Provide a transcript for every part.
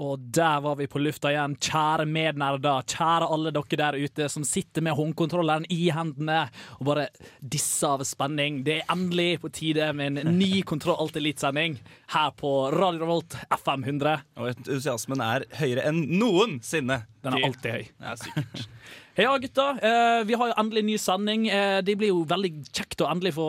Og der var vi på lufta igjen. Kjære mednerder, kjære alle dere der ute som sitter med håndkontrolleren i hendene og bare disser av spenning. Det er endelig på tide med en ny Kontroll Alt Elite-sending her på Radio Revolt FM 100. Og entusiasmen er høyere enn noensinne. Den er alltid høy. Ja, sikkert. Ja, gutta. Eh, vi har jo endelig ny sending. Eh, det blir jo veldig kjekt å endelig få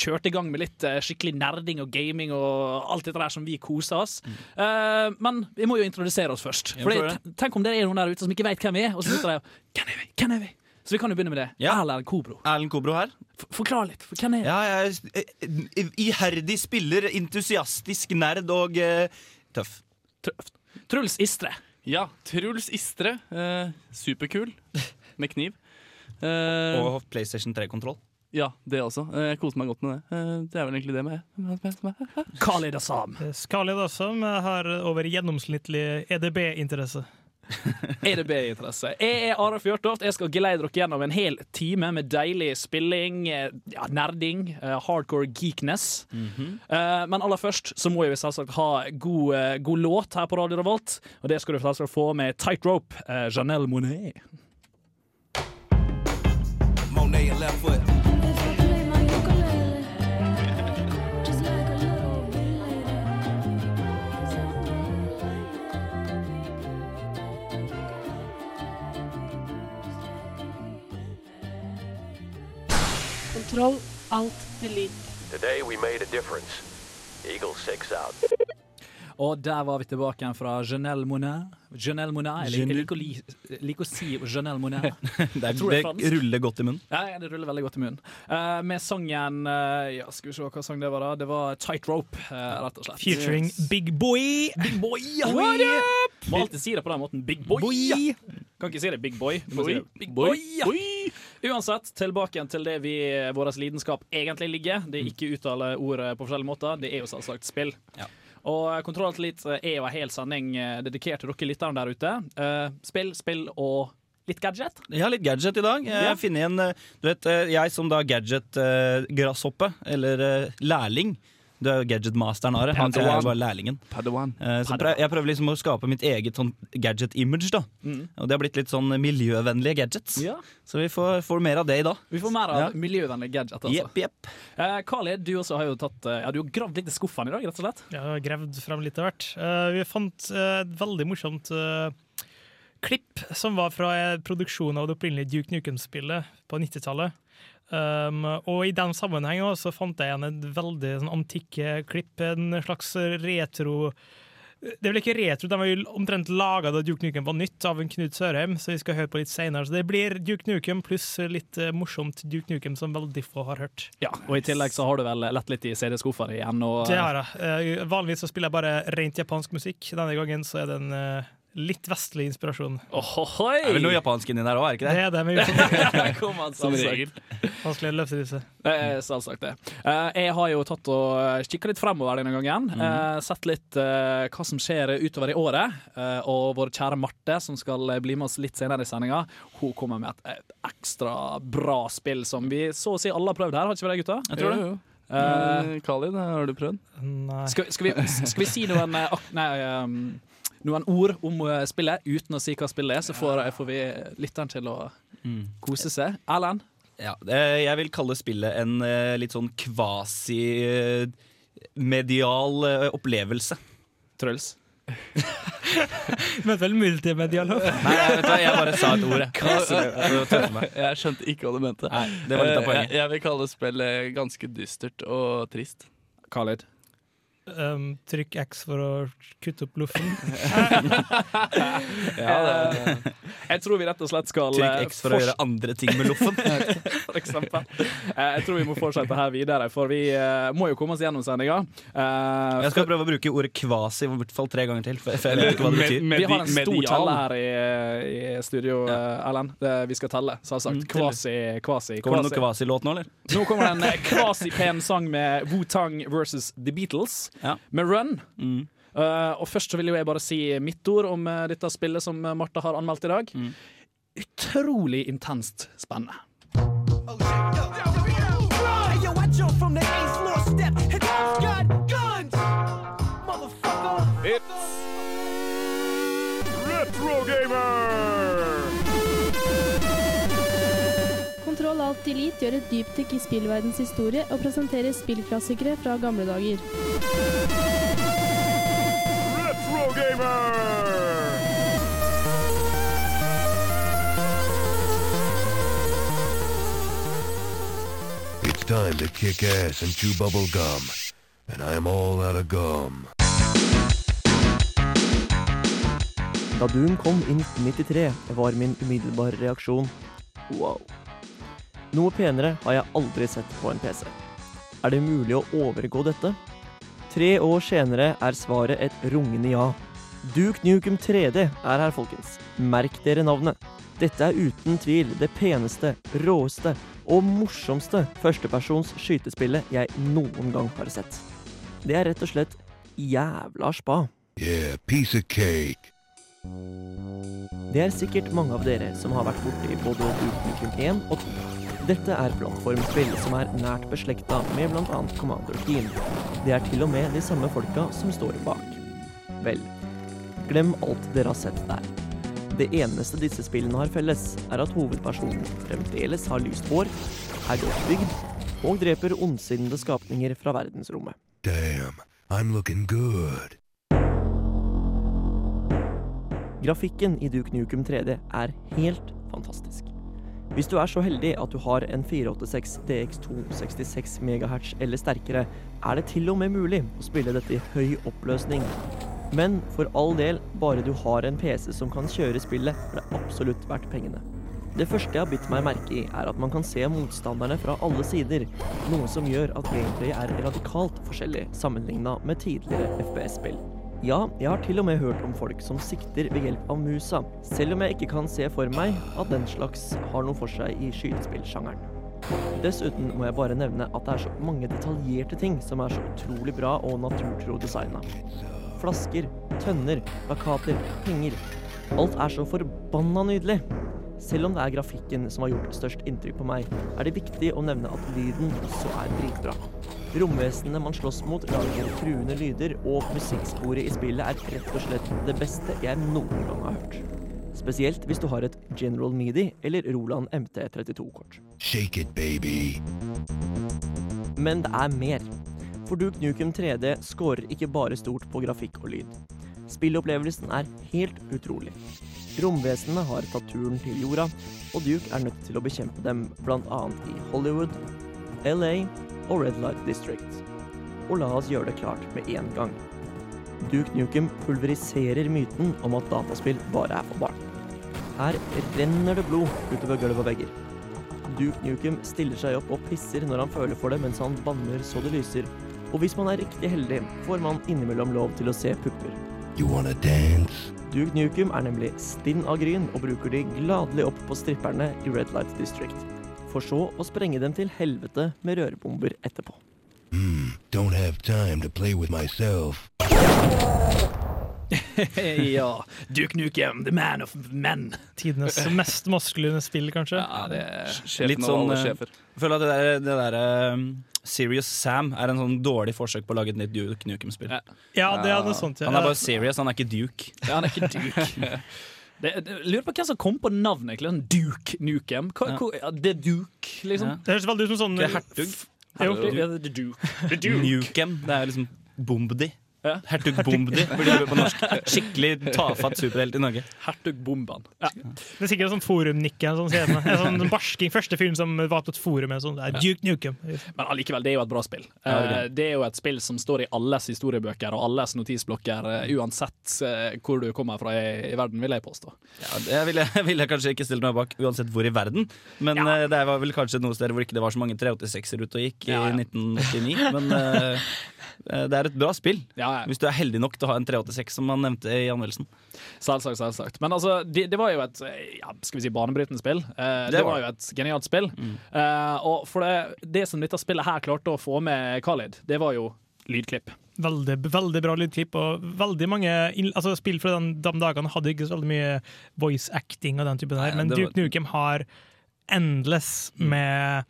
kjørt i gang med litt eh, skikkelig nerding og gaming og alt dette der som vi koser oss. Eh, men vi må jo introdusere oss først. T- tenk om det er noen der ute som ikke vet hvem vi er, og så sitter de og Hvem er vi? Hvem er vi? Så vi kan jo begynne med det. Ja. Erlend Kobro. Erlend Kobro her. F forklar litt. For hvem er Ja, jeg er eh, iherdig spiller, entusiastisk nerd og eh, tøff. Tr- Truls Istre. Ja, Truls Istre. Eh, superkul. Med kniv. Eh, Og PlayStation 3-kontroll. ja, det også. Eh, jeg koser meg godt med det. Eh, det er vel egentlig det med Khalid Asam. Skalid også, har over gjennomsnittlig EDB-interesse. EDB-interesse. Jeg er Are Fjørtoft. Jeg skal geleide dere gjennom en hel time med deilig spilling, eh, ja, nerding, uh, hardcore geekness. Eh, Men aller først så må vi selvsagt ha god, uh, god låt her på Radio Revolt. Og det skal du selvsagt få med Tightrope, uh, Janelle Monet. Monet left foot. Kontroll, alt, delete. Today we made a difference. Eagle 6 out. Og der var vi tilbake igjen fra Janelle Monet. Janelle Monet. Jeg liker, jeg liker, å li- liker å si Janelle Monet. Det, er, det er ruller godt i munnen. Ja, ja, det ruller veldig godt i munnen. Uh, med sangen uh, Ja, skal vi se hva sang det var, da. Det var Tightrope, uh, rett og slett. Featuring Big Boy. Big Boy! What up? Må alltid si det på den måten. Big Boy! Kan ikke si det Big Boy. Du må si det Big Boy. Uansett, tilbake igjen til det vi vår lidenskap egentlig ligger. Det er ikke uttale ord på forskjellige måter. Det er jo selvsagt spill. Ja. Og Kontroll Alt Elite er jo en hel sending eh, dedikert til dere lytterne der ute. Eh, spill, spill og litt gadget. Ja, litt gadget i dag. Jeg Ja. en eh, Du vet, eh, jeg som da gadget-grasshoppe, eller eh, lærling Du er jo gadget-masteren, Are. Han er jo bare lærlingen. Padawan. Eh, Så prøv, jeg prøver liksom å skape mitt eget sånn gadget-image. da Og det har blitt litt sånn miljøvennlige gadgets. Ja. Så vi får, får mer av det i dag. Vi får mer av Ja. miljøvennlige gadget. Altså. Yep, yep. Eh, Khalid, du også har jo tatt eh, Ja, du har gravd litt i skuffene i dag, rett og slett. Har gravd frem litt av hvert. Uh, vi fant et et veldig morsomt uh, klipp som var fra produksjonen av det opprinnelige Duke Nukem-spillet på 90-tallet. Um, og i den sammenhengen også fant jeg igjen et veldig sånn, antikke klipp, en slags retro Det er vel ikke retro, de var jo omtrent laga da Duke Nukem var nytt, av en Knut Sørheim, så vi skal høre på litt seinere. Så det blir Duke Nukem pluss litt eh, morsomt Duke Nukem som veldig få har hørt. Ja, Og i tillegg så har du vel lett litt i CD-skuffa igjen. Og, Det har jeg. Uh, Vanligvis så spiller jeg bare rent japansk musikk. Denne gangen så er det en eh, litt vestlig inspirasjon. Ohohoi! Det er vel noe japansk inni der òg, er det ikke Det det? er det, vi kom han, Som regel. vanskelig å løfte disse. Det selvsagt det. Eh, jeg har jo tatt og kikka litt fremover denne gangen. Eh, sett litt eh, hva som skjer utover i året. Eh, og vår kjære Marte, som skal eh, bli med oss litt senere i sendinga, hun kommer med et, et ekstra bra spill som vi så å si alle har prøvd her, har ikke vi det, gutta? Jeg tror det. Jo, jo. Eh, Eh, Khalid, har du prøvd? Nei. skal, skal, vi, skal vi si noen, eh, nei, um, noen ord om eh, spillet uten å si hva spillet er, så får, får vi lytteren til å kose seg. Erlend? Ja, jeg vil kalle spillet en eh, litt sånn kvasi-medial eh, opplevelse. Truls? Men vel multimedial òg? Nei, vet du jeg bare sa et ord, jeg. Jeg skjønte ikke hva du mente. Nei, det var litt av Eh, poenget. Jeg, jeg vil kalle spillet ganske dystert og trist. Khalid? Um, trykk X for å kutte opp loffen. det, jeg tror vi rett og slett skal Trykk eh, X for å gjøre andre ting med loffen. for eksempel. Eh, jeg tror vi må fortsette her videre, for vi eh, må jo komme oss gjennom sendinga. Eh, Jeg skal prøve å bruke ordet kvasi i hvert fall tre ganger til. For for jeg vet ikke hva det betyr. Med- vi har en stor telle her i, i studio, eh, Erlend. Det- Vi skal telle, selvsagt. Mm, Kvasi, kvasi, Kommer det noe kvasi. kvasi-låt nå, eller? Nå kommer det en eh, kvasi-pen sang med Wu-Tang versus The Beatles, Ja. med Run. Mm. Uh, og først så vil jo jeg bare si mitt ord om uh, dette spillet som eh, Martha har anmeldt i dag. Mm. Utrolig intenst spennende. Kontroll Alt Delete gjør et dypdykk i spillverdens historie og presenterer spillklassikere fra gamle dager. It's time to kick ass and chew bubble gum. And I'm all out of gum. Da Doom kom i 1993, var min umiddelbare reaksjon wow. Noe penere har jeg aldri sett på en PC. Er det mulig å overgå dette? Tre år senere er svaret et rungende ja. Duke Nukem 3D er her, folkens. Merk dere navnet. Dette er uten tvil det peneste, råeste og morsomste førstepersons skytespillet jeg noen gang har sett. Det er rett og slett jævla spa. Yeah, piece of cake. Det er sikkert mange av dere som har vært borti både Duke Nukem 1 og 2. Dette er plattformspill som er nært beslekta med bl.a. Commander Keen. Det er til og med de samme folka som står bak. Vel, glem alt dere har sett der. Det eneste disse spillene har felles, er at hovedpersonen fremdeles har lyst hår, er godt bygd og dreper ondsinnede skapninger fra verdensrommet. Damn, I'm looking good. Grafikken i Duke Nukem 3D er helt fantastisk. Hvis du er så heldig at du har en 486 DX2 66 MHz eller sterkere, er det til og med mulig å spille dette i høy oppløsning. Men for all del, bare du har en PC som kan kjøre spillet, er det absolutt verdt pengene. Det første jeg har bitt meg merke i, er at man kan se motstanderne fra alle sider, noe som gjør at gameplayet er radikalt forskjellig sammenligna med tidligere FPS-spill. Ja, jeg har til og med hørt om folk som sikter ved hjelp av musa, selv om jeg ikke kan se for meg at den slags har noe for seg i skytespillsjangeren. Dessuten må jeg bare nevne at det er så mange detaljerte ting som er så utrolig bra og naturtro designa. Flasker, tønner, plakater, penger. Alt er så forbanna nydelig. Selv om det er grafikken som har gjort størst inntrykk på meg, er det viktig å nevne at lyden også er dritbra. Romvesenene man slåss mot, lager truende lyder, og musikksporet i spillet er rett og slett det beste jeg noen gang har hørt. Spesielt hvis du har et General Midi eller Roland MT32-kort. Shake it, baby. Men det er mer. For Duke Nukem 3D scorer ikke bare stort på grafikk og lyd. Spillopplevelsen er helt utrolig. Romvesenene har tatt turen til jorda, og Duke er nødt til å bekjempe dem bl.a. i Hollywood, LA og Red Light District. Og la oss gjøre det klart med en gang. Duke Nukem pulveriserer myten om at dataspill bare er for barn. Her renner det blod utover gulv og vegger. Duke Nukem stiller seg opp og pisser når han føler for det mens han banner så det lyser. Og hvis man er riktig heldig, får man innimellom lov til å se pupper. You wanna dance? Duke Nukem er nemlig stinn av gryn og bruker de gladelig opp på stripperne i Red Light District. For så å sprenge dem til helvete med rørbomber etterpå. Mm, don't have time to play with myself. ja. Duke Nukem, the man of men. Tidenes mest maskuline spill, kanskje. Ja, det er Litt sånn sjefer. Jeg føler at det der, det der um, Serious Sam er en sånn dårlig forsøk på å lage et nytt Duke Nukem-spill. Ja. Ja, det er noe sånt. Ja. Han er bare serious, han er ikke Duke. Ja, han er ikke Duke. Det, det, lurer på hvem som kom på navnet. sånn Duke Nukem. Hva, Ja. hvor- ja, det er Duke, liksom. Ja. Det høres veldig ut som sånn Ikke hertug. Hertug. Ja, det er Duke. Det er Duke. Nukem. Det er liksom Bombdi. Hertug Bombdi burde på norsk. Skikkelig tafatt superhelt i Norge. Hertug Bomban. Ja. Det er sikkert sånn forumnikke. Sånn, sier en sånn barsking første film som var på et forum. Sånn, det er Duke Nukem. Men allikevel, det er jo et bra spill. Det er Eh, det er jo et spill som står i alles historiebøker og alles notisblokker, eh, uansett eh, hvor du kommer fra i, verden, vil jeg påstå. Ja, det ville jeg, vil jeg kanskje ikke stilt meg bak, uansett hvor i verden. Men ja. det var vel kanskje noe sted hvor ikke det var så mange 386-er ute og gikk Ja, ja. i 1989. Men det er et bra spill. Hvis du er heldig nok til å ha en 386, som han nevnte i anmeldelsen. Selvsagt, selvsagt. Men altså, det, det var jo et eh, ja, skal vi si banebrytende spill. Eh, det, Det var var jo et genialt spill. Eh, og for det, det som dette spillet her klarte å få med Khalid, det var jo lydklipp. Veldig, veldig bra lydklipp, og veldig mange altså, spill fra den, de dagene hadde ikke så veldig mye voice acting og den typen der, men var- Duke Nukem har endless med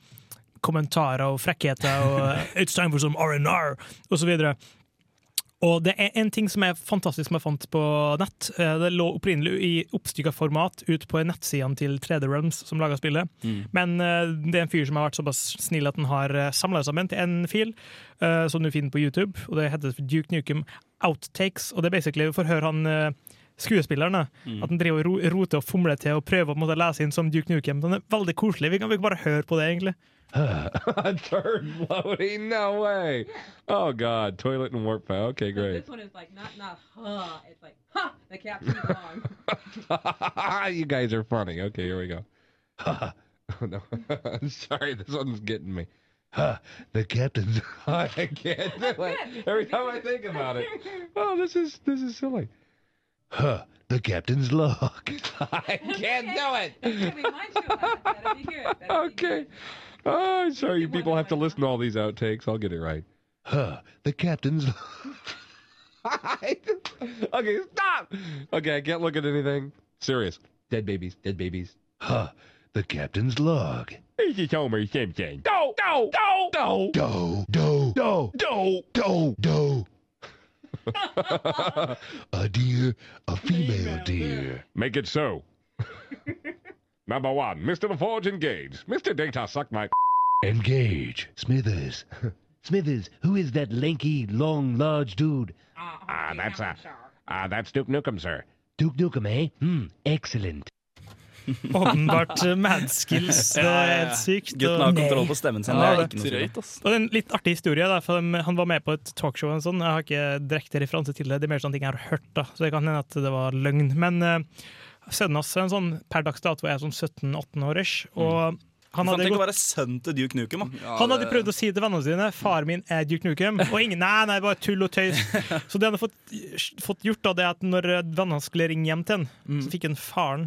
kommentarer og frekkheter og 'It's time for some R&R' videre. Og det er en ting som er fantastisk som jeg fant på nett. Eh, Det lå opprinnelig i oppstykka format ut på nettsidene til 3D Realms, som laga spillet. Mm. Men eh, det er en fyr som har vært såpass snill at han har samla sammen til en fil, eh, som du finner på YouTube. Og Det heter Duke Nukem Outtakes. Og det er basically forhør han skuespillerne. Mm. At han driver og ro- roter og fomler til og prøver å lese inn som Duke Nukem. Den er veldig koselig. Vi kan bare høre på det, egentlig. Third loading? No way. Oh God, toilet and warp pad. Okay, great. This one is like not not huh. It's like huh. The caption's wrong. you guys are funny. Okay, here we go. oh, no, sorry, this one's getting me. Huh, the captain's. I can't do it every time I think about it. Oh, this is this is silly. Huh, the captain's log. I can't do it. Okay. Oh, sorry, you people have to listen to all these outtakes. I'll get it right. Huh, the captain's. okay, stop. Okay, I can't look at anything. Serious. Dead babies. Dead babies. Huh, the captain's log. This is Homer Simpson. Do, do, do, do. Do, do, do, do, do, do. a deer, a female deer. Make it so. Number one, Mr. LaForge engage. Mr. Data suck my Engage. Smithers. Smithers, who is that lanky, long, large dude? Ah, that's uh, uh, that's Duke Nukem, sir. Duke Nukem, eh? Hmm, excellent. Åpenbart eh, madskills. Det er helt sykt. Gutten har kontroll på stemmen sin. Ja, Det er ikke noe Drøyt, ass. Og det en litt artig historie, da, for han var med på et talkshow. og sånn. Jeg har ikke direkte referanse til det, det er mer sånne ting jeg har hørt. da, Så det kan hende at det var løgn. Men uh, sønnen hans er en sånn, per dags dato er sånn 17-18 år. Og han Han hadde, Tenk å være sønn til Duke Nukem. Da. han hadde prøvd å si til vennene sine far min er Duke Nukem, og ingen nei, nei, bare tull og tøys. Så det han hadde fått, fått gjort, da, det er at når vennene skulle ringe hjem til han, så fikk han faren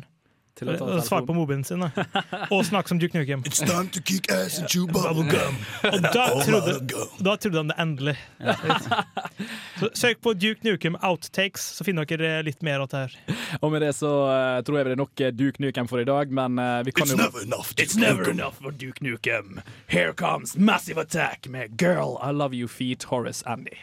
Til å ta telefonen. svar på mobilen sin da. og snakke som Duke Nukem. It's time to kick ass and chew bubblegum. Og da Oh, trodde, da trodde han det endelig. Så søk på Duke Nukem Outtakes, så finner dere litt mer av det her. Og med det så uh, tror jeg det er nok eh, Duke Nukem for i dag, men uh, vi kan It's jo never enough, Duke It's never Nukem. enough for Duke Nukem. Here comes Massive Attack med Girl I Love You Feet Horace Andy.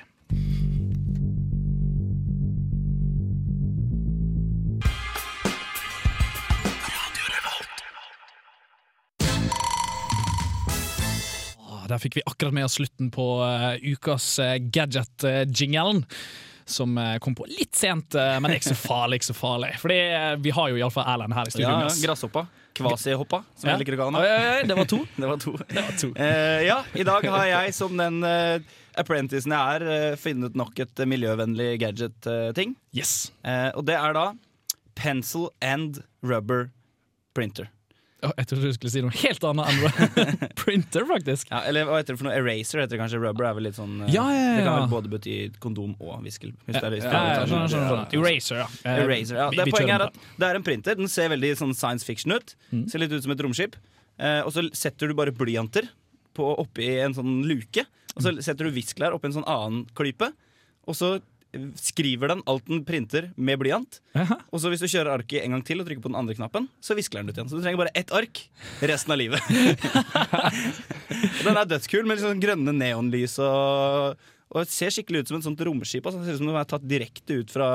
Der fikk vi akkurat med oss slutten på uh, ukas uh, gadget-jingelen. Som eh, kom på litt sent, eh, men ikke så farlig, ikke så farlig. Fordi eh, vi har jo iallfall Erlend her i studio. Ja. Grasshoppa. Kvasihoppa, som Ja. jeg liker å kalle oi, det var to. Det var to. Det var to. Eh, ja, i dag har jeg som den apprenticen jeg er, Finnet funnet nok et eh, miljøvennlig gadget-ting. Yes. Eh, og det er da pencil and rubber printer. Jeg trodde du skulle si noe helt annet enn printer, faktisk. Ja, eller hva heter det for noe? Eraser heter det kanskje. Rubber er vel litt sånn eh, Ja, ja, Det kan vel både bety kondom og viskel. Hvis det er hvis Ja, er-. Eraser, ja. Eh, Eraser, ja. Det Poenget er at det er en printer. Den ser veldig sånn science fiction ut. Mm. Ser litt ut som et romskip. Eh, og så setter du bare blyanter oppi en sånn luke. Og så setter du viskelær oppi en sånn annen klype. Og så skriver den alt den printer med blyant. Og så hvis du kjører arket en gang til og trykker på den andre knappen, så viskler den ut igjen. Så du trenger bare ett ark resten av livet. Den er dødskul med sånn grønne neonlys og og det ser skikkelig ut som et sånt romskip. Altså. Det ser ut som det er tatt direkte ut fra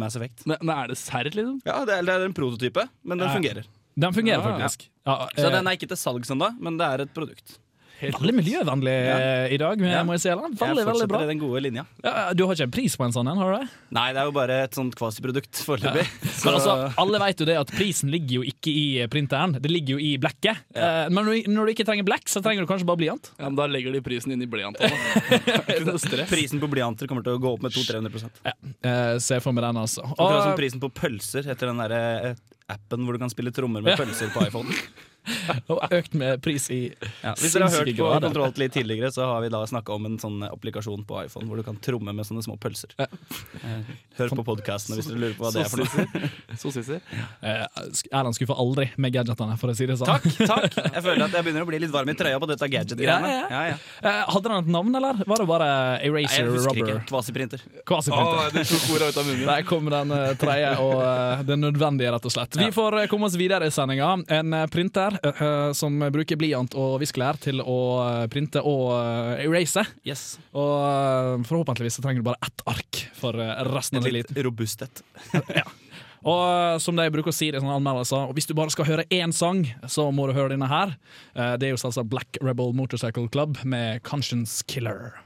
Mass Effect. Men er det serr, liksom? Ja, det er, det er en prototype, men den Ja. fungerer. Den fungerer Ja, faktisk. Ja, Så eh, den er ikke til salgs ennå, men det er et produkt. Veldig miljøvennlig eh, i dag, Ja. må jeg si. Eller? Jeg Veldig, veldig fortsetter bra. den gode linja. Ja, du har ikke en pris på en sånn en, har du det? Nei, det er jo bare et sånt kvasiprodukt foreløpig. Men altså, alle vet jo det at prisen ligger jo ikke i printeren, det ligger jo i blekket. Eh, Men når du, ikke trenger blekk, så trenger du kanskje bare blyant. Ja, men Da legger de prisen inn i blyanten. da. Ikke noe stress. Prisen på blyanter kommer til å gå opp med 200-300 ja. Se for meg den, altså. Akkurat som prisen på pølser etter den der, eh, appen hvor du kan spille trommer med pølser på iPhone. og økt med pris i Ja, hvis dere har hørt på. Kontroll litt tidligere, så har vi da snakka om en sånn applikasjon på iPhone hvor du kan tromme med sånne små pølser. Eh, Hør på podkastene hvis dere lurer på hva det er for noe. Så sisser. Erland skuffer aldri med gadgetene, for å si det sånn. Takk, takk! Jeg føler at jeg begynner å bli litt varm i trøya på dette gadget-greiene. Ja. Eh, Hadde den et navn, eller var det bare Eraser Rubber? Kvasiprinter. Kvasiprinter. Å, du tok ordet ut av munnen. Der kom den eh, tredje, og eh, det nødvendige, rett og slett. Vi får eh, komme oss videre i sendinga. En eh, printer eh, eh, som bruker blyant og viskelær til å eh, printe og erase. Yes. Og forhåpentligvis så trenger du bare ett ark for resten av litt robusthet. ja. Og som de bruker å si i sånne anmeldelser, og hvis du bare skal høre én sang, så må du høre denne her. Det er jo selvsagt Black Rebel Motorcycle Club med Conscience Killer.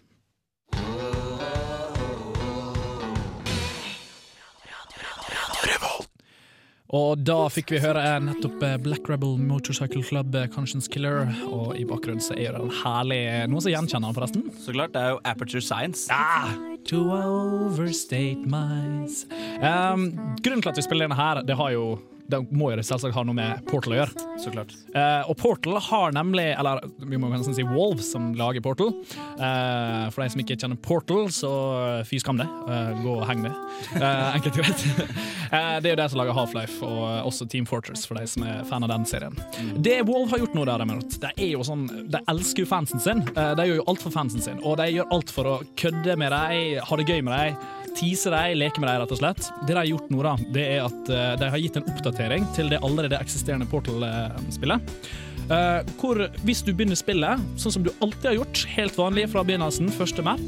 Og da fikk vi høre eh, nettopp eh, Black Rebel Motorcycle Club eh, Conscience Killer, og i bakgrunnen så er det en herlig Noen som gjenkjenner den, forresten? Så klart, det er jo Aperture Science. To overstate my um, Grunnen til at vi spiller denne her, det har jo det må jo selvsagt ha noe med Portal å gjøre. Så klart. Eh, og Portal har nemlig Eller vi må kanskje si Wolve, som lager Portal. Eh, for de som ikke kjenner Portal, så fy skam det. Eh, gå og heng det. Eh, enkelt og greit. Eh, det er jo de som lager Half-Life, og også Team Fortress, for de som er fan av den serien. Det Wolve har gjort nå, derimot, de er jo sånn De elsker jo fansen sin. Eh, de gjør jo alt for fansen sin, og de gjør alt for å kødde med dem, ha det gøy med dem. Tease dem, leke med dem, rett og slett. Det de har gjort nå, da, det er at eh, de har gitt en oppdatering til det allerede eksisterende Portal-spillet. Eh, hvor hvis du begynner spillet sånn som du alltid har gjort, helt vanlig fra begynnelsen, første map,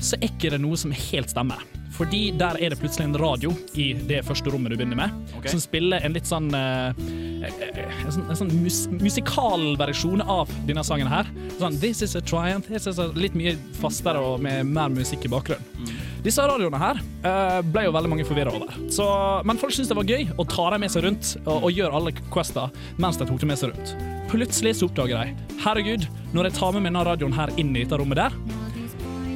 så er ikke det noe som helt stemmer. Fordi der er det plutselig en radio i det første rommet du begynner med, okay. som spiller en litt sånn eh, eh, En sånn, en sånn mus musikalversjon av denne sangen her. Sånn This is a triumph. This is a, litt mye fastere og med mer musikk i bakgrunnen. Disse radioene her eh, ble jo veldig mange forvirra over. Så, men folk syntes det var gøy å ta dem med seg rundt og, og gjøre alle quester mens de tok dem med seg rundt. Plutselig så oppdager de Herregud, når jeg tar med meg denne radioen her inn i dette rommet der,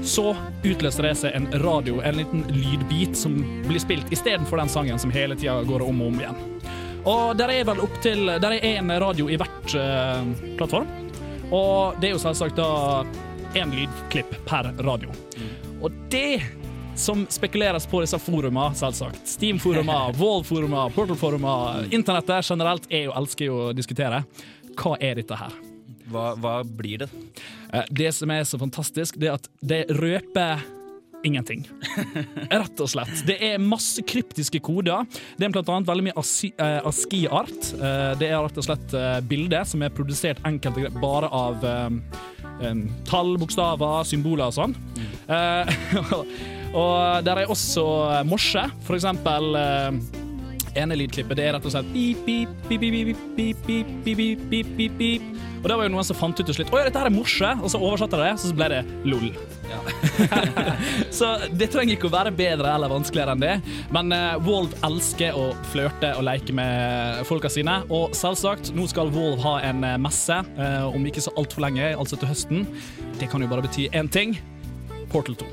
så utløser det seg en radio, en liten lydbit som blir spilt istedenfor den sangen som hele tida går om og om igjen. Og der er vel opptil Der er én radio i hvert uh, plattform. Og det er jo selvsagt da én lydklipp per radio. Og det som spekuleres på disse foruma, selvsagt. Steam-foruma, Wall-foruma, Portal-foruma, internettet generelt er jo, elsker jo å diskutere. Hva er dette her? Hva, hva blir det? Eh, Det som er så fantastisk, det er at det røper ingenting. Rett og slett. Det er masse kryptiske koder. Det er blant annet veldig mye asi- eh, ASCII-art. Eh, Det er rett og slett bilder som er produsert enkelte gre- bare av tall, bokstaver, symboler og sånn. Eh, og der er også morse, for eksempel ene lydklippet det er rett og slett beep, beep, beep, beep, beep, beep, beep, beep, beep, beep, beep, beep. Og det var jo noen som fant ut til slutt Å ja, dette her er morse, og så oversatte de det, så ble det lol. så det trenger ikke å være bedre eller vanskeligere enn det, men uh, Wolv elsker å flørte og leke med folka sine, og selvsagt, nå skal Wolv ha en eh, messe uh, om ikke så altfor lenge, altså til høsten. Det kan jo bare bety én ting. Portal 2.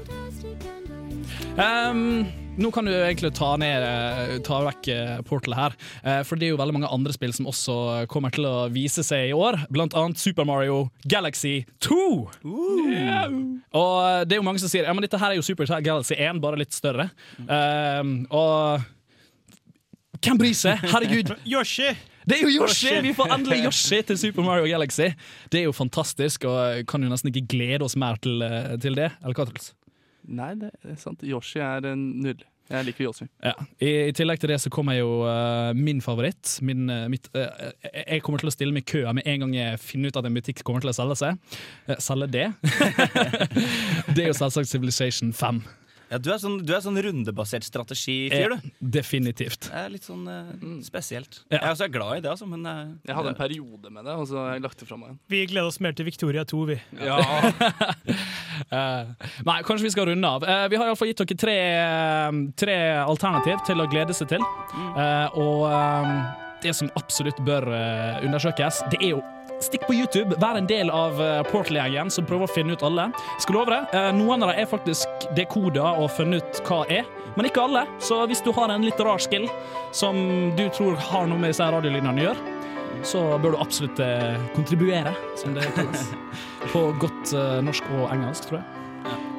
Um, nå kan du egentlig ta, ned, eh, ta vekk eh, Portal her, eh, for det er jo veldig mange andre spill som også kommer til å vise seg i år. Blant annet Super Mario Galaxy 2. Yeah. Og det er jo mange som sier ja, men dette her er jo Super Galaxy 1, bare litt større. Um, og hvem bryr seg? Herregud! Yoshi! Det er jo Yoshi! Vi får endelig Yoshi til Super Mario Galaxy. Det er jo fantastisk, og kan jo nesten ikke glede oss mer til, til det. Eller hva, Truls? Nei, det er sant. Yoshi er nydelig. Jeg liker Yoshi. Ja. I, I tillegg til det så kommer jo uh, min favoritt. Min, uh, mitt, uh, jeg kommer til å stille meg i køa med en gang jeg finner ut at en butikk kommer til å selge seg. Selge det? det er jo selvsagt Civilization 5. Ja, du, er sånn, du er sånn rundebasert strategi-fyr, du. Definitivt. Det er litt sånn eh, spesielt. Ja. Jeg er også glad i det, altså, men eh, Jeg hadde en periode med det, og så har jeg lagt det fra meg igjen. Vi gleder oss mer til Victoria 2, vi. Eh, nei, kanskje vi skal runde av. Eh, vi har iallfall gitt dere tre, eh, tre alternativ til å glede seg til. Eh, og eh, det som absolutt bør eh, undersøkes, det er jo Stikk på YouTube, vær en del av uh, Portal-gjengen som prøver å finne ut alle. Skal love det, eh, Noen av dem er faktisk dekoda og funnet ut hva er, men ikke alle. Så hvis du har en litt rar skill som du tror har noe med disse radiolydene å gjøre, så bør du absolutt eh, kontribuere, som det kalles. På godt eh, norsk og engelsk, tror jeg.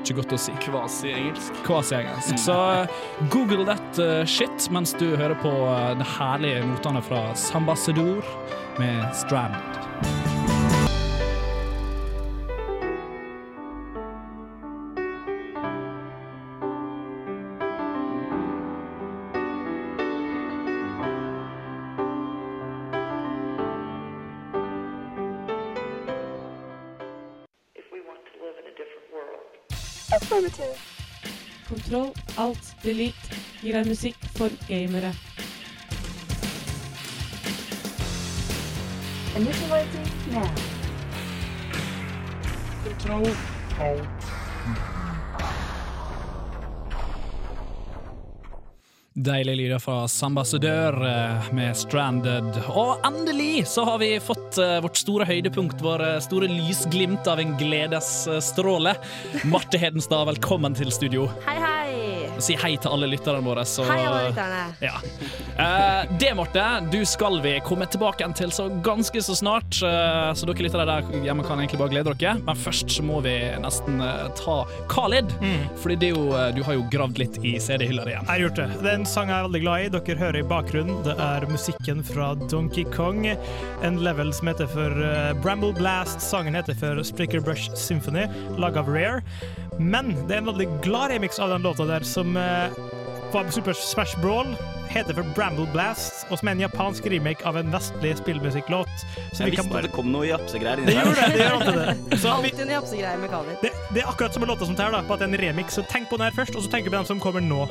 Ikke godt å si. Kvasi-engelsk. Kvasi-engelsk. Så eh, google that eh, shit mens du hører på uh, de herlige notene fra Sambassador med Stranded. Affirmative. Kontroll, alt, delete gir deg musikk for gamere. Initializing now. Kontroll, alt. Deilige lyder fra Sambassadør eh, med Stranded. Og endelig så har vi fått eh, vårt store høydepunkt, vår eh, store lysglimt av en gledesstråle. Marte Hedenstad, velkommen til studio. Hei, hei! Si hei til alle lytterne våre. Så, Hei, alle lytterne. Ja. Eh, det, Marte, du skal vi komme tilbake igjen til så ganske så snart. eh, så dere lyttere der hjemme kan egentlig bare glede dere. Men først så må vi nesten eh, ta Khalid. Fordi det er jo, eh, du har jo gravd litt i CD-hylla di igjen. Jeg har gjort det. Det er en sang jeg er veldig glad i. Dere hører i bakgrunnen. Det er musikken fra Donkey Kong. En level som heter for eh, Bramble Blast. Sangen heter for Spricker Brush Symphony, laga av Rare. Men det er en veldig glad remix av den låta der, som uh, var Super Smash Brawl. Heter for Bramble Blast, og som er en japansk remake av en vestlig spillmusikklåt. Så Jeg vi kan visste bare- det kom noe japsegreier Det inni gjorde det. det gjør alltid det. Så vi, Alltid en japsegreier med Khalid. det, det er akkurat som en låta som tar, da, på at det er en remix. Så tenk på den her først, og så tenker vi på den som kommer nå.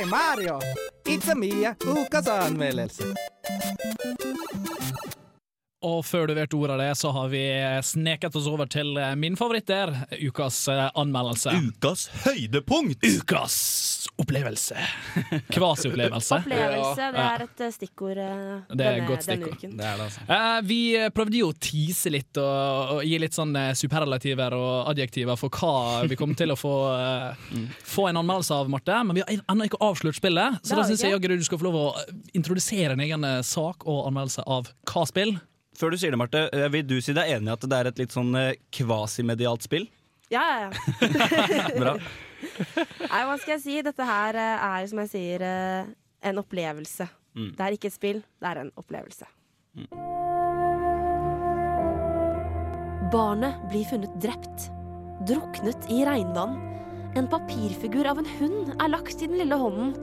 Hei Mario! It's a Mia, ukas anmeldelse. Og før du vet ordet av det, så har vi sneket oss over til eh, min favoritt der. Ukas eh, anmeldelse. Ukas høydepunkt! Ukas opplevelse. Kvasi-opplevelse. Opplevelse, det er et eh, stikkord eh, Det er denne, godt denne stikkord. uken. Det er det, altså. Eh, vi prøvde jo å tease litt og, og gi litt sånn superrelativer superlativer og adjektiver for hva vi kom til å få, eh, få en anmeldelse av, Marte. Men vi har ennå ikke avslørt spillet, så da syns jeg du skal få lov å introdusere en egen sak og anmeldelse av hva spill. Før du sier det, Marte, eh, vil du si deg enig i at det er et litt sånn eh, kvasimedialt spill? Ja, ja, ja. Bra. Nei, hva skal jeg si? Dette her eh, er, som jeg sier, en opplevelse. Mm. Det er ikke et spill, det er en opplevelse. Barnet blir funnet drept. Druknet i regnvann. En papirfigur av en hund er lagt i den lille hånden.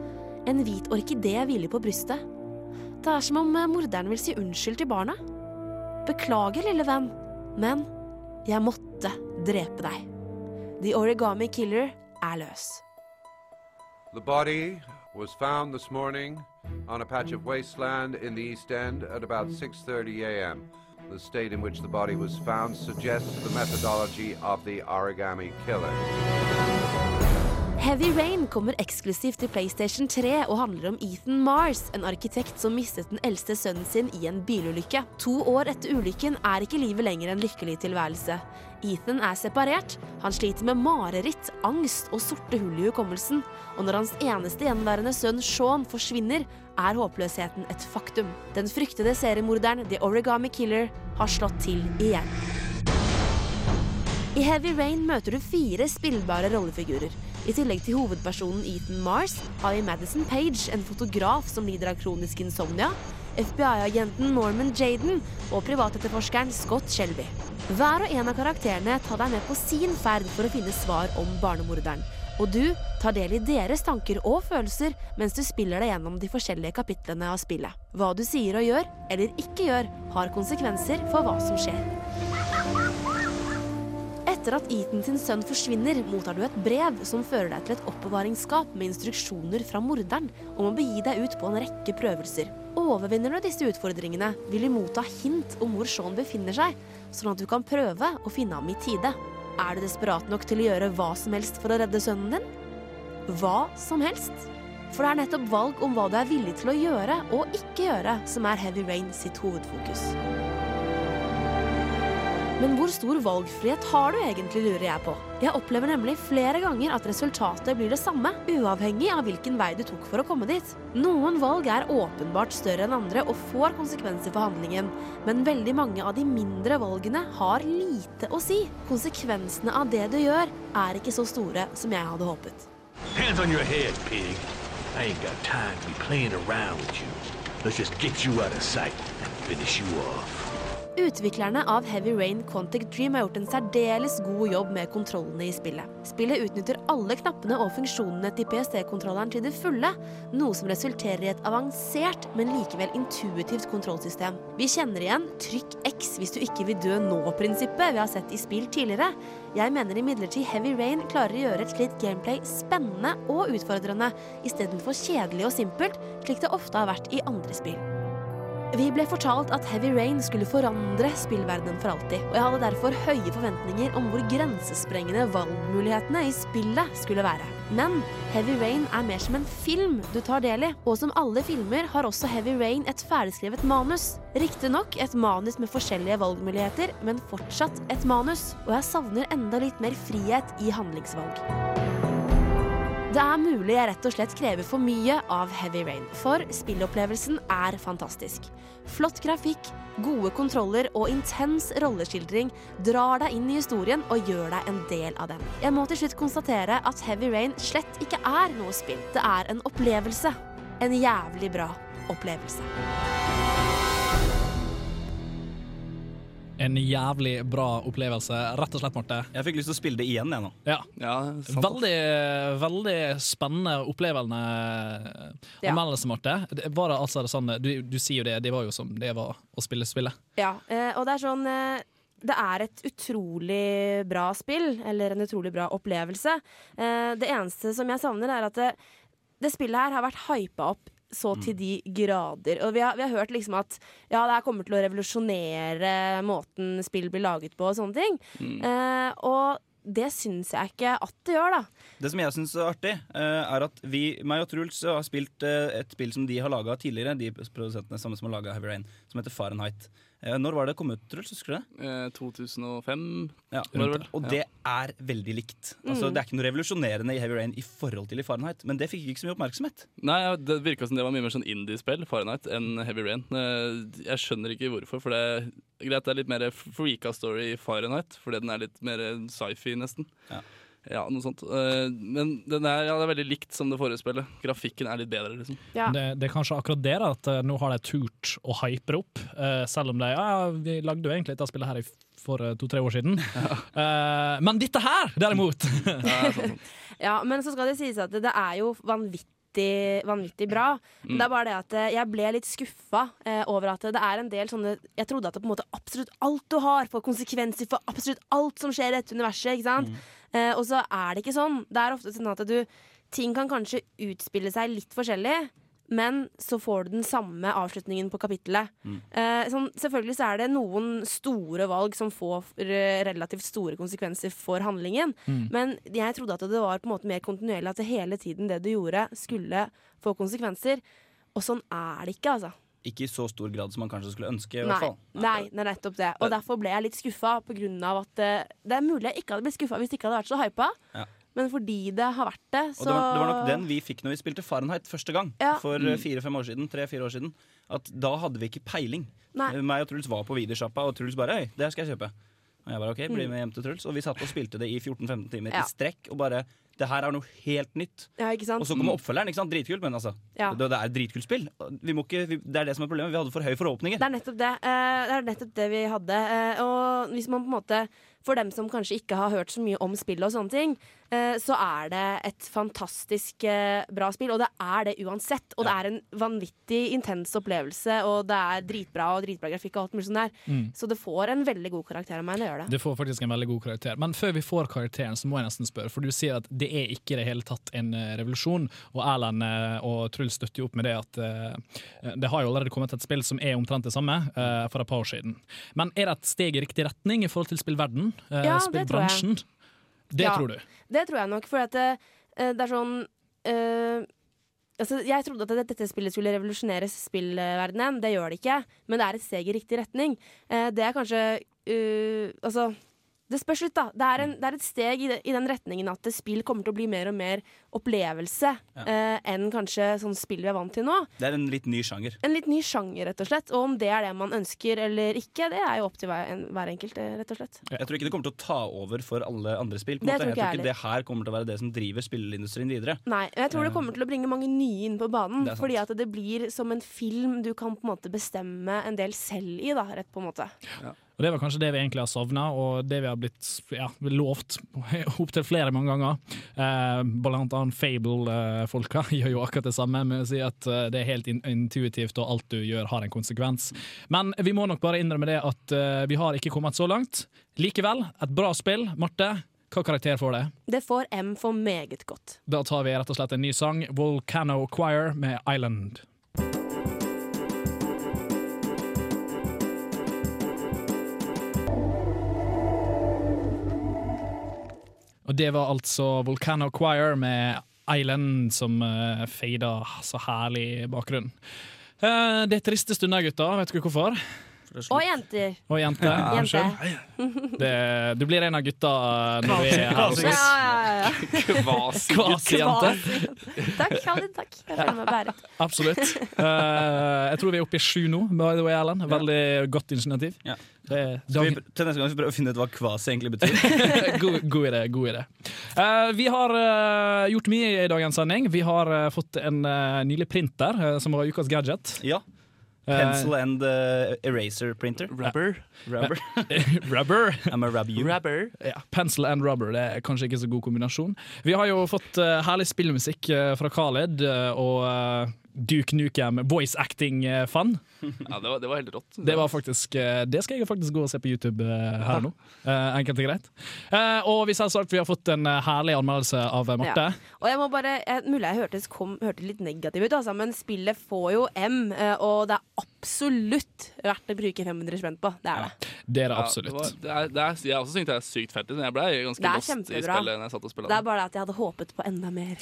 En hvit orkidé hviler på brystet. Det er som om morderen vil si unnskyld til barnet. Beklager, lille venn, men jeg måtte drepe deg. The Origami Killer er løs. The body was found this morning on a patch of wasteland in the East End at about 6:30 a.m. The state in which the body was found suggests the methodology of the origami killer. Heavy Rain kommer eksklusivt til PlayStation 3 og handler om Ethan Mars, en arkitekt som mistet den eldste sønnen sin i en bilulykke. To år etter ulykken er ikke livet lenger en lykkelig tilværelse. Ethan er separert, han sliter med mareritt, angst og sorte hull i hukommelsen. Og når hans eneste gjenværende sønn Sean forsvinner, er håpløsheten et faktum. Den fryktede seriemorderen The Origami Killer har slått til igjen. I Heavy Rain møter du fire spillbare rollefigurer. I tillegg til hovedpersonen Ethan Mars har vi Madison Page, en fotograf som lider av kronisk insomnia, FBI-agenten Norman Jaden og privatetterforskeren Scott Shelby. Hver og en av karakterene tar deg med på sin ferd for å finne svar om barnemorderen. Og du tar del i deres tanker og følelser mens du spiller deg gjennom de forskjellige kapitlene av spillet. Hva du sier og gjør, eller ikke gjør, har konsekvenser for hva som skjer. Etter at Ethan sin sønn forsvinner, mottar du et brev som fører deg til et oppbevaringsskap med instruksjoner fra morderen om å begi deg ut på en rekke prøvelser. Overvinner du disse utfordringene, vil du motta hint om hvor Sean befinner seg, sånn at du kan prøve å finne ham i tide. Er du desperat nok til å gjøre hva som helst for å redde sønnen din? Hva som helst? For det er nettopp valg om hva du er villig til å gjøre og ikke gjøre, som er Heavy Rain sitt hovedfokus. Men hvor stor valgfrihet har du egentlig, lurer jeg på. Jeg opplever nemlig flere ganger at resultatet blir det samme, uavhengig av hvilken vei du tok for å komme dit. Noen valg er åpenbart større enn andre og får konsekvenser for handlingen, men veldig mange av de mindre valgene har lite å si. Konsekvensene av det du gjør, er ikke så store som jeg hadde håpet. Hands on your pig. I ain't got time to be playing around with you. Let's just get you out of sight and finish you off. Utviklerne av Heavy Rain Quantic Dream har gjort en særdeles god jobb med kontrollene i spillet. Spillet utnytter alle knappene og funksjonene til PST-kontrolleren til det fulle, noe som resulterer i et avansert, men likevel intuitivt kontrollsystem. Vi kjenner igjen trykk X hvis du ikke vil dø nå-prinsippet vi har sett i spill tidligere. Jeg mener imidlertid Heavy Rain klarer å gjøre et slikt gameplay spennende og utfordrende, istedenfor kjedelig og simpelt, slik det ofte har vært i andre spill. Vi ble fortalt at Heavy Rain skulle forandre spillverdenen for alltid, og jeg hadde derfor høye forventninger om hvor grensesprengende valgmulighetene i spillet skulle være. Men Heavy Rain er mer som en film du tar del i, og som alle filmer har også Heavy Rain et ferdigskrevet manus. Riktignok et manus med forskjellige valgmuligheter, men fortsatt et manus, og jeg savner enda litt mer frihet i handlingsvalg. Det er mulig jeg rett og slett krever for mye av Heavy Rain, for spillopplevelsen er fantastisk. Flott grafikk, gode kontroller og intens rolleskildring drar deg inn i historien og gjør deg en del av den. Jeg må til slutt konstatere at Heavy Rain slett ikke er noe spill. Det er en opplevelse. En jævlig bra opplevelse. En jævlig bra opplevelse, rett og slett, Marte. Jeg fikk lyst til å spille det igjen, jeg nå. Ja. sant. veldig, veldig spennende, opplevende Ja. anmeldelse, Marte. Det- Var det altså sånn, du, du sier jo det, det var jo som det var å spille spillet. Ja, eh, og det er sånn eh, Det er et utrolig bra spill, eller en utrolig bra opplevelse. Eh, det eneste som jeg savner, er at det, det spillet her har vært hypa opp så til de grader. Og vi har, vi har hørt liksom at ja, det her kommer til å revolusjonere måten spill blir laget på og sånne ting. Mm. Eh, og det syns jeg ikke at det gjør, da. Det som jeg syns er artig, eh, er at vi, meg og Truls har spilt eh, et spill som de har laga tidligere, de produsentene samme som har laga Heavy Rain, som heter Fahrenheit. Eh, Når var det kom ut, Truls? Husker du det? Eh, 2005. Ja, det? Og det er veldig likt. Altså, Mm. Det er ikke noe revolusjonerende i Heavy Rain i forhold til i Fahrenheit, men det fikk ikke så mye oppmerksomhet. Nei, Det virka som det var mye mer sånn indie-spill, Fahrenheit, enn Heavy Rain. Eh, Jeg skjønner ikke hvorfor, for det er greit det er litt mer freaka story i Fahrenheit, fordi den er litt mer sci-fi, nesten. Ja. Noe sånt. Eh, Men den er, ja, det er veldig likt som det forrige spillet. Grafikken er litt bedre, liksom. Det, det er kanskje akkurat det da, at eh, nå har de turt å hype det opp, eh, selv om de ja, ja, vi lagde jo egentlig dette spillet her for to-tre år siden. Eh, men dette her, derimot! Ja, men så skal det sies at det, det er jo vanvittig, vanvittig bra. Mm. Det er bare det at jeg ble litt skuffa eh, over at det er en del sånne Jeg trodde at det på en måte absolutt alt du har, får konsekvenser for absolutt alt som skjer i dette universet. ikke sant? Eh, og så er det ikke sånn. Det er ofte sånn at du Ting kan kanskje utspille seg litt forskjellig. Men så får du den samme avslutningen på kapittelet. Eh, sånn, selvfølgelig så er det noen store valg som får eh, relativt store konsekvenser for handlingen. Mm. Men jeg trodde at det var på en måte mer kontinuerlig, at det hele tiden det du gjorde, skulle få konsekvenser. Og sånn er det ikke, altså. Ikke i så stor grad som man kanskje skulle ønske. i Nei, hvert fall. nei, det er nettopp det. Og derfor ble jeg litt skuffa, av at eh, Det er mulig jeg ikke hadde blitt skuffa hvis det ikke hadde vært så hypa, Ja. men fordi det har vært det, Og det var, det var nok den vi fikk når vi spilte Fahrenheit første gang. Ja. For Mm. eh, fire-fem år siden. Tre-fire år siden At Da hadde vi ikke peiling. Nei. Eh, Meg og Truls var på videosjappa, og Truls bare Øy, det skal jeg kjøpe. Og jeg bare OK, bli Mm. med hjem til Truls. Og vi satt og spilte det i 14-15 timer Ja. i strekk. Og bare Det her er noe helt nytt. Ja, ikke sant? Og så kommer oppfølgeren. ikke sant? Dritkult, men altså. Ja. Det, det er et dritkult spill. Vi må ikke, vi, det er det som er problemet. Vi hadde for høye forhåpninger. Det er nettopp det. Uh, det er nettopp det vi hadde. Uh, og hvis man på en måte For dem som kanskje ikke har hørt så mye om spillet og sånne ting, eh, så er det et fantastisk eh, bra spill, og det er det uansett. Og det er en vanvittig intens opplevelse, og det er dritbra og dritbra grafikk og alt mulig sånn der. Mm. Så det får en veldig god karakter av meg, det gjør det. Det får faktisk en veldig god karakter. Men før vi får karakteren, så må jeg nesten spørre, for du sier at det er ikke i det hele tatt en eh, revolusjon, og Erlend og Truls støtter jo opp med det at det har jo allerede kommet et spill som er omtrent det samme for et par år siden. Men er det et steg i riktig retning i forhold til spillverden? Eh, Ja, det tror jeg. spillbransjen? Det Ja, tror du? Det tror jeg nok, for at det, eh, det er sånn eh, altså, Jeg trodde at dette, spillet skulle revolusjonere spillverdenen. Det gjør det ikke, men det er et steg i riktig retning. Eh, det er kanskje eh, Altså det spørs litt, da. Det er, en, det er et steg i, de, i den retningen at spill kommer til å bli mer og mer opplevelse Ja. eh, enn kanskje sånn spill vi er vant til nå. Det er en litt ny sjanger. En litt ny sjanger, rett og slett. Og om det er det man ønsker eller ikke, det er jo opp til hver, en, hver enkelt, eh, rett og slett. Jeg tror ikke det kommer til å ta over for alle andre spill. På Det måte. tror Jeg ikke tror jeg ikke det her kommer til å være det som driver spillindustrien videre. Nei, jeg tror det kommer til å bringe mange nye inn på banen. Fordi at det blir som en film du kan på en måte bestemme en del selv i, da, rett på en måte. Og Det var kanskje det vi egentlig har savna, og det vi har blitt ja, lovt opptil flere mange ganger. Eh, blant annet Fable-folka gjør jo akkurat det samme med å si at eh, det er helt intuitivt, og alt du gjør har en konsekvens. Men vi må nok bare innrømme det at eh, vi har ikke kommet så langt. Likevel, et bra spill. Marte, hva karakter får det? Det får M for meget godt. Da tar vi rett og slett en ny sang, Volcano Choir med Island. Og det var altså Volcano Choir med Island som uh, feida så herlig bakgrunn. Eh, det er triste stunder, gutter. Vet du hvorfor? Og jenter. Og jenter. Jente. Unnskyld. Det, du blir en av gutta når vi er her hos Ja, oss. ja, ja, ja. Kvasijente. Takk, Khalid. Takk. Jeg føler meg bæret. Absolutt. Uh, jeg tror vi er oppe i sju nå, by the way, Erlend. Veldig godt initiativ. Det, Skal vi, til neste gang skal vi prøve å finne ut hva kvasi egentlig betyr. god, god idé. god idé uh, Vi har uh, gjort mye i dagens sending. Vi har fått en nylig printer, som var ukas gadget. Ja. Eh, Pencil and uh, eraser printer. Rubber. Rubber. rubber. I'm a rub you. Rubber. Ja, Pencil and rubber det er kanskje ikke så god kombinasjon. Vi har jo fått uh, herlig spillmusikk uh, fra Khaled og Duke Nukem voice acting-fan. Ja, det var, det var helt rått. Det var faktisk Det skal jeg faktisk gå og se på YouTube her nå. Eh, Enkelt og greit. Eh, Og vi selvsagt vi har fått en herlig anmeldelse av Marte. Ja. Og jeg må bare, jeg, Mulig jeg hørtes, kom, hørte litt negativ ut, altså, men spillet får jo M, og det er absolutt verdt å bruke 500 spenn på. Det er det. Det er det Ja, det var- det er, det er, jeg også syntes det er sykt fett. Jeg ble ganske lost kjempebra. lost i spillet når jeg satt og spilte Det er bare det at jeg hadde håpet på enda mer.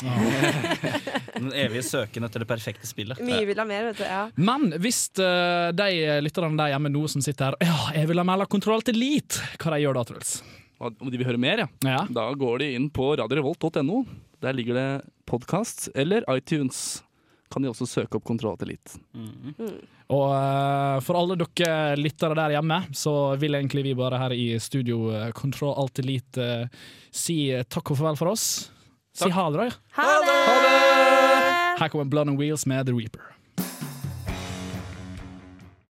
Den evige søken etter det perfekte spillet. Mye vil ha mer, vet du. Ja. Men hvis uh, de lytterne der hjemme nå som sitter her Ja, jeg vil ha mer kontroll til Elite, hva de gjør da, Truls? Om de vil høre mer, ja. Da går de inn på radiorevolt.no. Der ligger det podkast eller iTunes. Kan de også søke opp Kontroll til Elite. Og uh, for alle dere lyttere der hjemme, så vil egentlig vi bare her i studio uh, Kontroll Alt Elite uh, si eh, takk og farvel for oss. Si ha det, da. Ha det! Her kommer Blood and Wheels med The Reaper.